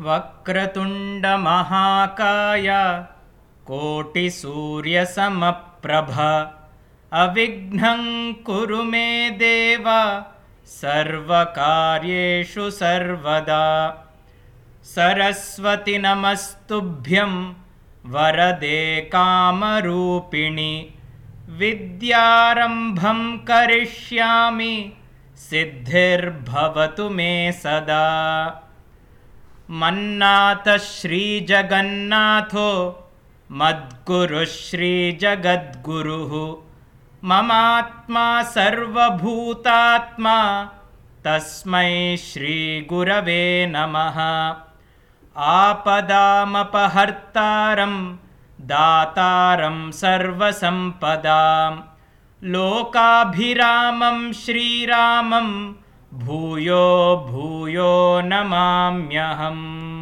वक्रतुण्डमहाकाय कोटिसूर्यसमप्रभ। अविघ्नं कुरु मे देव सर्वकार्येषु सर्वदा। सरस्वति नमस्तुभ्यं वरदे कामरूपिणि। विद्यारम्भं करिष्यामि सिद्धिर्भवतु मे सदा मन्नाथ श्रीजगन्नाथो मद्गुरुः श्रीजगद्गुरुः। ममात्मा सर्वभूतात्मा तस्मै श्रीगुरवे नमः। आपदामपहर्तारं दातारं सर्वसम्पदां। लोकाभिरामं श्रीरामं भूयो भूयो नमाम्यहम्